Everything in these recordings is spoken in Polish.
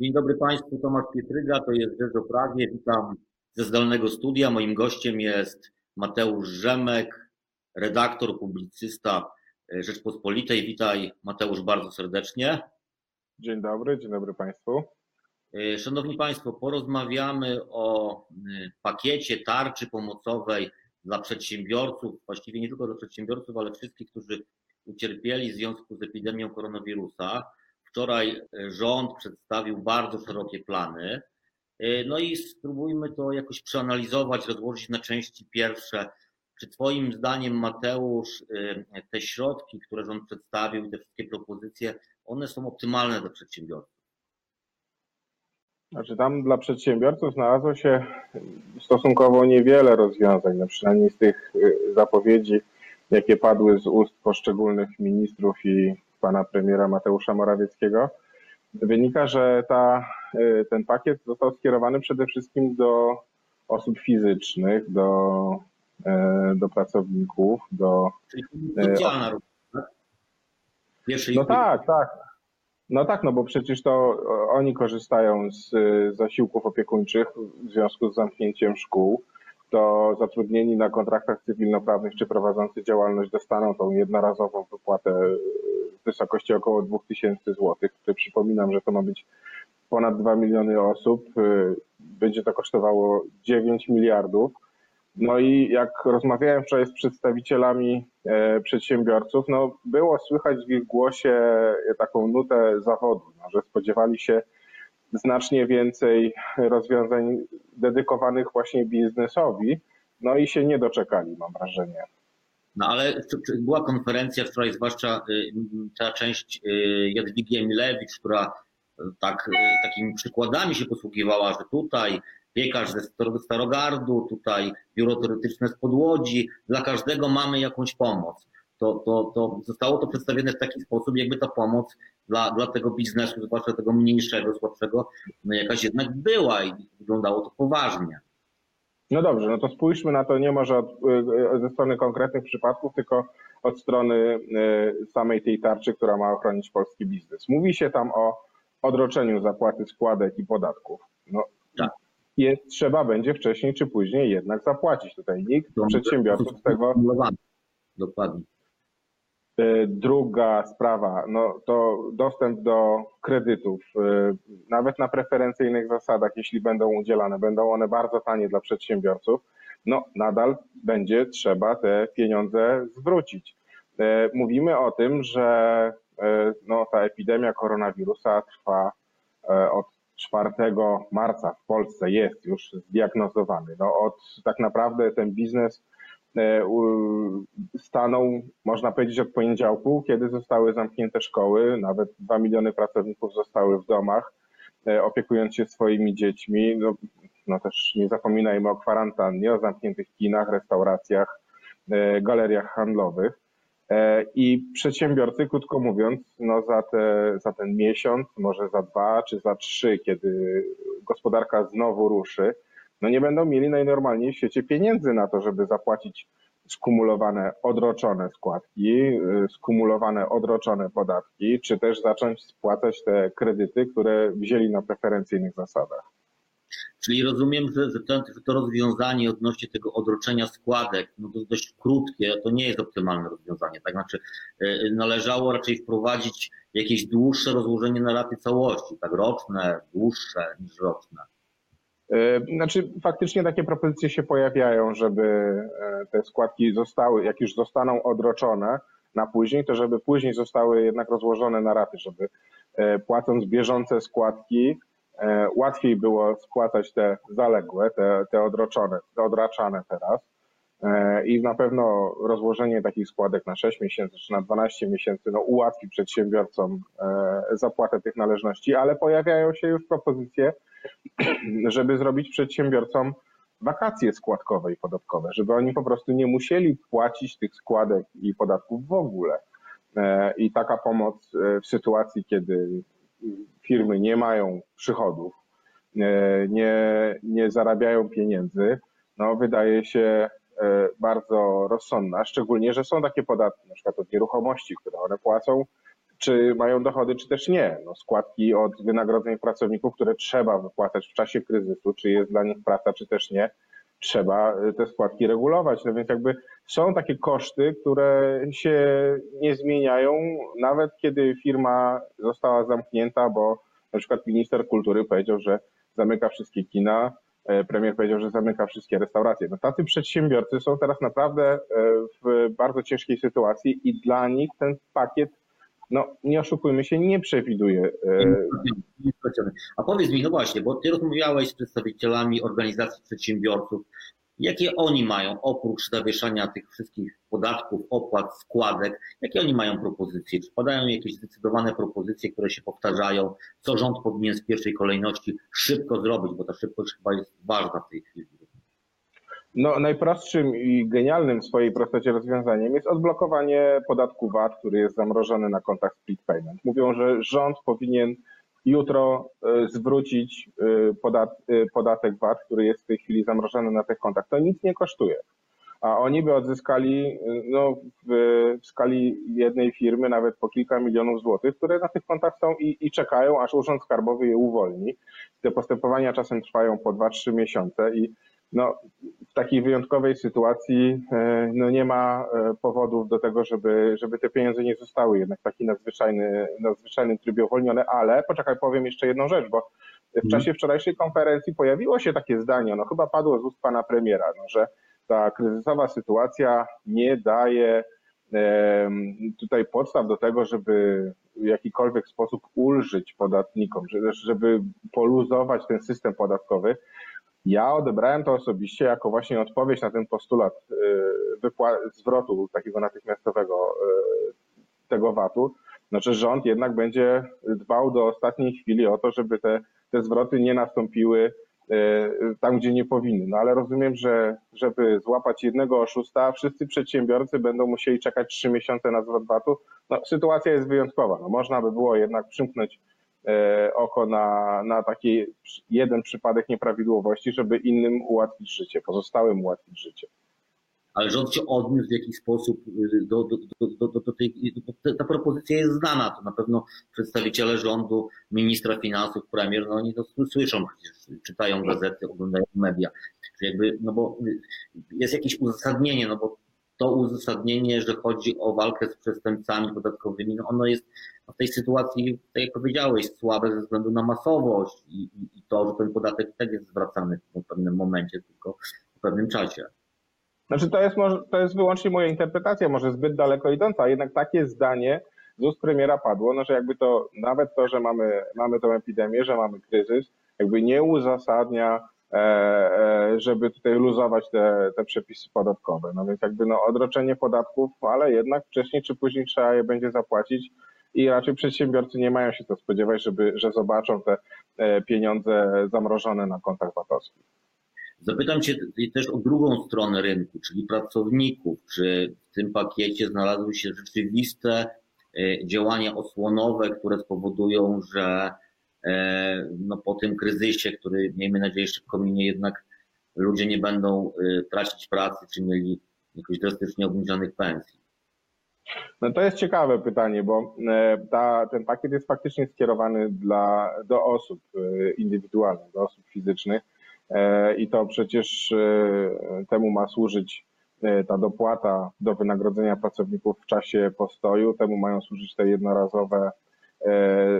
Dzień dobry Państwu, Tomasz Pietryga, to jest Rzecz o Prawie. Witam ze zdalnego studia. Moim gościem jest Mateusz Rzemek, redaktor, publicysta Rzeczpospolitej. Witaj Mateusz bardzo serdecznie. Dzień dobry, dzień dobry Państwu. Szanowni Państwo, porozmawiamy o pakiecie tarczy pomocowej dla przedsiębiorców, właściwie nie tylko dla przedsiębiorców, ale wszystkich, którzy ucierpieli w związku z epidemią koronawirusa. Wczoraj e, rząd przedstawił bardzo szerokie plany. E, no i spróbujmy to jakoś przeanalizować, rozłożyć na części pierwsze. Czy Twoim zdaniem, Mateusz, e, te środki, które rząd przedstawił, te wszystkie propozycje, one są optymalne dla przedsiębiorców? Znaczy tam dla przedsiębiorców znalazło się stosunkowo niewiele rozwiązań, no przynajmniej z tych zapowiedzi, jakie padły z ust poszczególnych ministrów i pana premiera Mateusza Morawieckiego, wynika, że ta, y, ten pakiet został skierowany przede wszystkim do osób fizycznych, do, y, do pracowników, do. Czyli socjalna tak? No tak, tak. No tak, no bo przecież to oni korzystają z zasiłków opiekuńczych w związku z zamknięciem szkół to zatrudnieni na kontraktach cywilnoprawnych czy prowadzący działalność dostaną tą jednorazową wypłatę w wysokości około 2000 zł. Przypominam, że to ma być ponad 2 miliony osób. Będzie to kosztowało 9 miliardów. No i jak rozmawiałem wczoraj z przedstawicielami e, przedsiębiorców, no było słychać w ich głosie taką nutę zawodu, no, że spodziewali się znacznie więcej rozwiązań dedykowanych właśnie biznesowi, no i się nie doczekali, mam wrażenie. No ale była konferencja wczoraj, zwłaszcza y, ta część y, Jadwigi Emilewicz, która y, tak, takimi przykładami się posługiwała, że tutaj piekarz ze Starogardu, tutaj biuro teoretyczne z Podłodzi, dla każdego mamy jakąś pomoc to, to, to zostało to przedstawione w taki sposób, jakby ta pomoc dla, dla tego biznesu, zwłaszcza tego mniejszego, słabszego, no jakaś jednak była i wyglądało to poważnie. No dobrze, no to spójrzmy na to nie może od, y, ze strony konkretnych przypadków, tylko od strony y, samej tej tarczy, która ma ochronić polski biznes. Mówi się tam o odroczeniu zapłaty składek i podatków. No, tak. jest, trzeba będzie wcześniej czy później jednak zapłacić. Tutaj nikt to przedsiębiorców z tego. Dokładnie. E, druga sprawa, no to dostęp do kredytów, e, nawet na preferencyjnych zasadach, jeśli będą udzielane, będą one bardzo tanie dla przedsiębiorców, no nadal będzie trzeba te pieniądze zwrócić. E, mówimy o tym, że no, ta epidemia koronawirusa trwa od 4 marca w Polsce, jest już zdiagnozowany. No, od tak naprawdę ten biznes E, stanął, można powiedzieć, od poniedziałku, kiedy zostały zamknięte szkoły, nawet 2 miliony pracowników zostały w domach, e, opiekując się swoimi dziećmi. No, no też nie zapominajmy o kwarantannie, o zamkniętych kinach, restauracjach, e, galeriach handlowych. I przedsiębiorcy, krótko mówiąc, no za, te, za ten miesiąc, może za dwa czy za trzy, kiedy gospodarka znowu ruszy, no nie będą mieli najnormalniej w świecie pieniędzy na to, żeby zapłacić skumulowane, odroczone składki, y, skumulowane, odroczone podatki, czy też zacząć spłacać te kredyty, które wzięli na preferencyjnych zasadach. Czyli rozumiem, że, to, rozwiązanie odnośnie tego odroczenia składek, no to dość krótkie, to nie jest optymalne rozwiązanie. Tak znaczy, y, należało raczej wprowadzić jakieś dłuższe rozłożenie na raty całości, tak roczne, dłuższe niż roczne. E, znaczy, faktycznie takie propozycje się pojawiają, żeby e, te składki zostały, jak już zostaną odroczone na później, to żeby później zostały jednak rozłożone na raty, żeby e, płacąc bieżące składki, łatwiej było spłacać te zaległe, te, te odroczone, te odraczane teraz. I na pewno rozłożenie takich składek na 6 miesięcy czy na 12 miesięcy no, ułatwi przedsiębiorcom zapłatę tych należności, ale pojawiają się już propozycje, żeby zrobić przedsiębiorcom wakacje składkowe i podatkowe, żeby oni po prostu nie musieli płacić tych składek i podatków w ogóle. E, I taka pomoc e, w sytuacji, kiedy firmy nie mają przychodów, e, nie, nie zarabiają pieniędzy, no wydaje się bardzo rozsądna, szczególnie, że są takie podatki, na przykład od nieruchomości, które one płacą czy mają dochody, czy też nie. No, składki od wynagrodzeń pracowników, które trzeba wypłacać w czasie kryzysu, czy jest dla nich praca, czy też nie, trzeba te składki regulować. No więc jakby są takie koszty, które się nie zmieniają, nawet kiedy firma została zamknięta, bo na przykład minister kultury powiedział, że zamyka wszystkie kina, e, premier powiedział, że zamyka wszystkie restauracje. No tacy przedsiębiorcy są teraz naprawdę e, w bardzo ciężkiej sytuacji i dla nich ten pakiet, no nie oszukujmy się, nie przewiduje. E, A powiedz mi, no właśnie, bo ty rozmawiałeś z przedstawicielami organizacji przedsiębiorców, Jakie oni mają, oprócz zawieszania tych wszystkich podatków, opłat, składek, jakie oni mają propozycje? Czy padają jakieś zdecydowane propozycje, które się powtarzają? Co rząd powinien w pierwszej kolejności szybko zrobić, bo ta szybkość chyba jest ważna w tej chwili. No, najprostszym i genialnym w swojej prostocie rozwiązaniem jest odblokowanie podatku VAT, który jest zamrożony na kontach split payment. Mówią, że rząd powinien jutro e, zwrócić e, e, podatek VAT, który jest w tej chwili zamrożony na tych kontach. To nic nie kosztuje. A oni by odzyskali no, w, skali jednej firmy nawet po kilka milionów złotych, które na tych kontach są i, i czekają, aż Urząd Skarbowy je uwolni. Te postępowania czasem trwają po 2-3 miesiące i no, w takiej wyjątkowej sytuacji e, no, nie ma e, powodów do tego, żeby, żeby te pieniądze nie zostały jednak w taki nadzwyczajny, nadzwyczajnym trybie uwolnione, ale poczekaj, powiem jeszcze jedną rzecz, bo w mhm. czasie wczorajszej konferencji pojawiło się takie zdanie, no chyba padło z ust pana premiera, no, że ta kryzysowa sytuacja nie daje tutaj podstaw do tego, żeby w jakikolwiek sposób ulżyć podatnikom, żeby poluzować ten system podatkowy. Ja odebrałem to osobiście jako właśnie odpowiedź na ten postulat y, zwrotu takiego natychmiastowego y, tego VAT-u. Znaczy rząd jednak będzie dbał do ostatniej chwili o to, żeby te, te zwroty nie nastąpiły y, tam, gdzie nie powinny. No ale rozumiem, że żeby złapać jednego oszusta, wszyscy przedsiębiorcy będą musieli czekać trzy miesiące na zwrot VAT-u. No, sytuacja jest wyjątkowa. No, można by było jednak przymknąć oko na, na taki jeden przypadek nieprawidłowości, żeby innym ułatwić życie, pozostałym ułatwić życie. Ale rząd się odniósł w jakiś sposób y, do, do, do, do, do tej. Ta propozycja jest znana. To na pewno przedstawiciele rządu, ministra finansów, premier, no oni to słyszą przecież, czytają gazety, oglądają media. Jakby, no bo jest jakieś uzasadnienie, no bo to uzasadnienie, że chodzi o walkę z przestępcami podatkowymi, no ono jest w tej sytuacji, tak jak powiedziałeś, słabe ze względu na masowość i, i, i to, że ten podatek tak jest zwracany w pewnym momencie, tylko w pewnym czasie. Znaczy to jest, może, to jest wyłącznie moja interpretacja, może zbyt daleko idąca, jednak takie zdanie z ust premiera padło, no że jakby to, nawet to, że mamy, mamy tę epidemię, że mamy kryzys, jakby nie uzasadnia żeby tutaj luzować te, te przepisy podatkowe. No więc jakby no odroczenie podatków, ale jednak wcześniej czy później trzeba je będzie zapłacić i raczej przedsiębiorcy nie mają się to spodziewać, żeby, że zobaczą te e, pieniądze zamrożone na kontach VAT-owskich. Zapytam Cię też o drugą stronę rynku, czyli pracowników. Czy w tym pakiecie znalazły się rzeczywiste działania osłonowe, które spowodują, że E, no, po tym kryzysie, który miejmy nadzieję szybko minie, jednak ludzie nie będą e, tracić pracy, czy mieli jakoś drastycznie obniżonych pensji. No to jest ciekawe pytanie, bo e, ta, ten pakiet jest faktycznie skierowany dla, do osób indywidualnych, do osób fizycznych i to przecież temu ma służyć ta dopłata do wynagrodzenia pracowników w czasie postoju, temu mają służyć te jednorazowe E,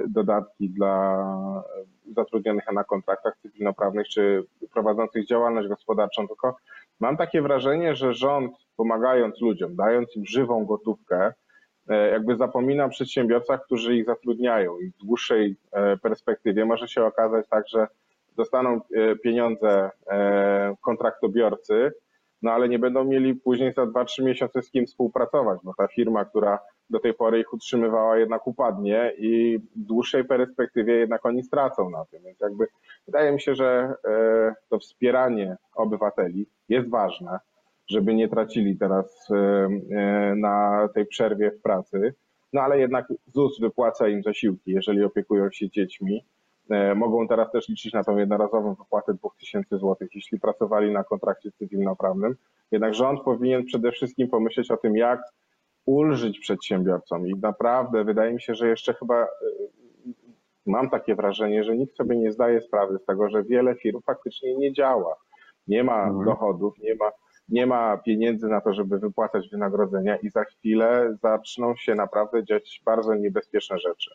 dodatki dla zatrudnionych na kontraktach cywilnoprawnych czy prowadzących działalność gospodarczą, tylko mam takie wrażenie, że rząd pomagając ludziom, dając im żywą gotówkę, e, jakby zapomina o przedsiębiorcach, którzy ich zatrudniają i w dłuższej e, perspektywie może się okazać tak, że dostaną pieniądze kontraktobiorcy, no ale nie będą mieli później za 2-3 miesiące z kim współpracować, bo ta firma, która do tej pory ich utrzymywała, jednak upadnie i w dłuższej perspektywie jednak oni stracą na tym. Więc jakby wydaje mi się, że e, to wspieranie obywateli jest ważne, żeby nie tracili teraz e, e, na tej przerwie w pracy, no ale jednak ZUS wypłaca im zasiłki, jeżeli opiekują się dziećmi. Mogą teraz też liczyć na tą jednorazową wypłatę 2000 zł, jeśli pracowali na kontrakcie cywilnoprawnym. Jednak rząd powinien przede wszystkim pomyśleć o tym, jak ulżyć przedsiębiorcom i naprawdę wydaje mi się, że jeszcze chyba mam takie wrażenie, że nikt sobie nie zdaje sprawy z tego, że wiele firm faktycznie nie działa. Nie ma mhm. dochodów, nie ma, nie ma pieniędzy na to, żeby wypłacać wynagrodzenia i za chwilę zaczną się naprawdę dziać bardzo niebezpieczne rzeczy.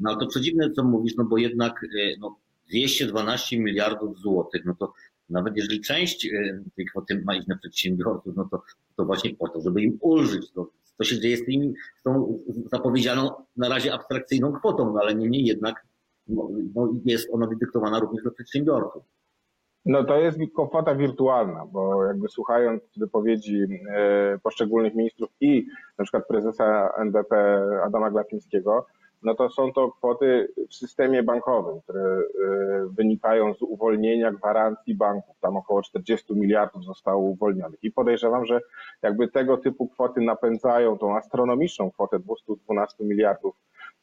No ale to przedziwne, co mówisz, no bo jednak e, no, 212 miliardów złotych, no to nawet jeżeli część e, tej kwoty ma iść na przedsiębiorców, no to, to właśnie po to, żeby im ulżyć. To, to się dzieje z, tym, z tą zapowiedzianą na razie abstrakcyjną kwotą, no ale niemniej jednak no, no jest ona dydyktowana również dla przedsiębiorców. No to jest kwota wirtualna, bo jakby słuchając wypowiedzi e, poszczególnych ministrów i na przykład prezesa NBP Adama Glapińskiego, no to są to kwoty w systemie bankowym, które e, wynikają z uwolnienia gwarancji banków. Tam około 40 miliardów zostało uwolnionych. I podejrzewam, że jakby tego typu kwoty napędzają tą astronomiczną kwotę 212 miliardów,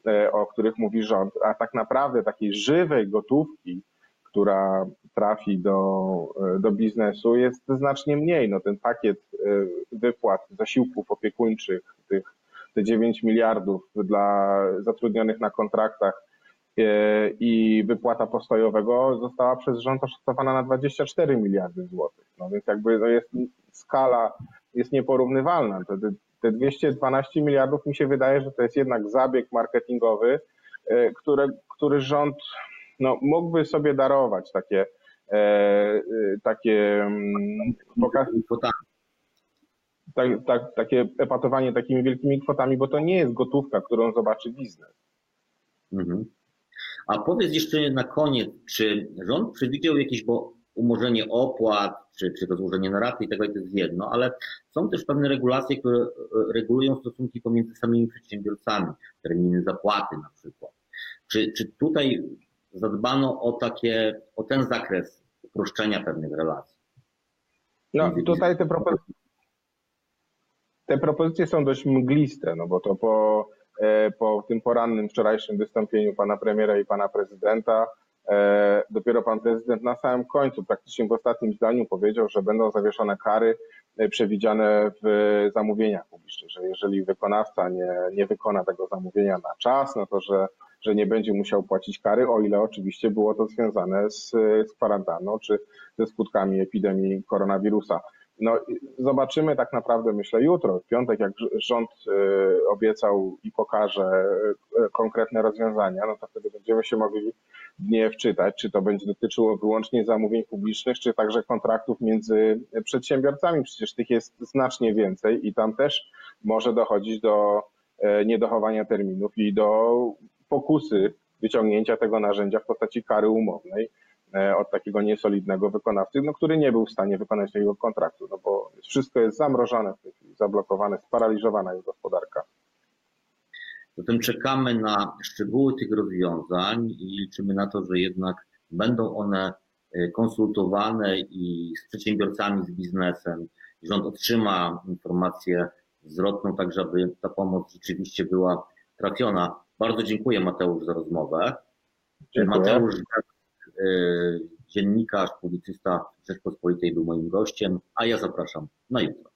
e, o których mówi rząd, a tak naprawdę takiej żywej gotówki, która trafi do, e, do biznesu jest znacznie mniej. No ten pakiet wypłat zasiłków opiekuńczych, tych te 9 miliardów dla zatrudnionych na kontraktach e, i wypłata postojowego została przez rząd oszacowana na 24 miliardy złotych. No więc jakby to jest skala jest nieporównywalna. Te, te 212 miliardów mi się wydaje, że to jest jednak zabieg marketingowy, e, który rząd no, mógłby sobie darować takie, e, takie mm, pokaz, tak, tak, takie epatowanie takimi wielkimi kwotami, bo to nie jest gotówka, którą zobaczy biznes. Mhm. A powiedz jeszcze na koniec, czy rząd przewidział jakieś bo umorzenie opłat, czy, czy rozłożenie na raty i tego, to jest jedno, ale są też pewne regulacje, które e, regulują stosunki pomiędzy samymi przedsiębiorcami, terminy zapłaty na przykład. Czy, czy tutaj zadbano o takie, o ten zakres uproszczenia pewnych relacji? No tutaj te propozycje te propozycje są dość mgliste, no bo to po, e, po tym porannym wczorajszym wystąpieniu pana premiera i pana prezydenta, e, dopiero pan prezydent na samym końcu, praktycznie w ostatnim zdaniu powiedział, że będą zawieszone kary e, przewidziane w zamówieniach publicznych, że jeżeli wykonawca nie, nie wykona tego zamówienia na czas, no to że, że nie będzie musiał płacić kary, o ile oczywiście było to związane z, z kwarantanną czy ze skutkami epidemii koronawirusa. No, zobaczymy tak naprawdę, myślę, jutro, w piątek, jak rząd y, obiecał i pokaże y, konkretne rozwiązania, no to wtedy będziemy się mogli w nie wczytać, czy to będzie dotyczyło wyłącznie zamówień publicznych, czy także kontraktów między przedsiębiorcami. Przecież tych jest znacznie więcej i tam też może dochodzić do y, niedochowania terminów i do pokusy wyciągnięcia tego narzędzia w postaci kary umownej E, od takiego niesolidnego wykonawcy, no, który nie był w stanie wykonać tego kontraktu, no bo wszystko jest zamrożone w tej chwili, zablokowane, sparaliżowana jest gospodarka. Zatem czekamy na szczegóły tych rozwiązań i liczymy na to, że jednak będą one e, konsultowane i z przedsiębiorcami, z biznesem. Rząd otrzyma informację zwrotną, tak żeby ta pomoc rzeczywiście była trafiona. Bardzo dziękuję Mateusz za rozmowę. Dziękuję. Mateusz E, dziennikarz, publicysta Rzeczpospolitej był moim gościem, a ja zapraszam na jutro.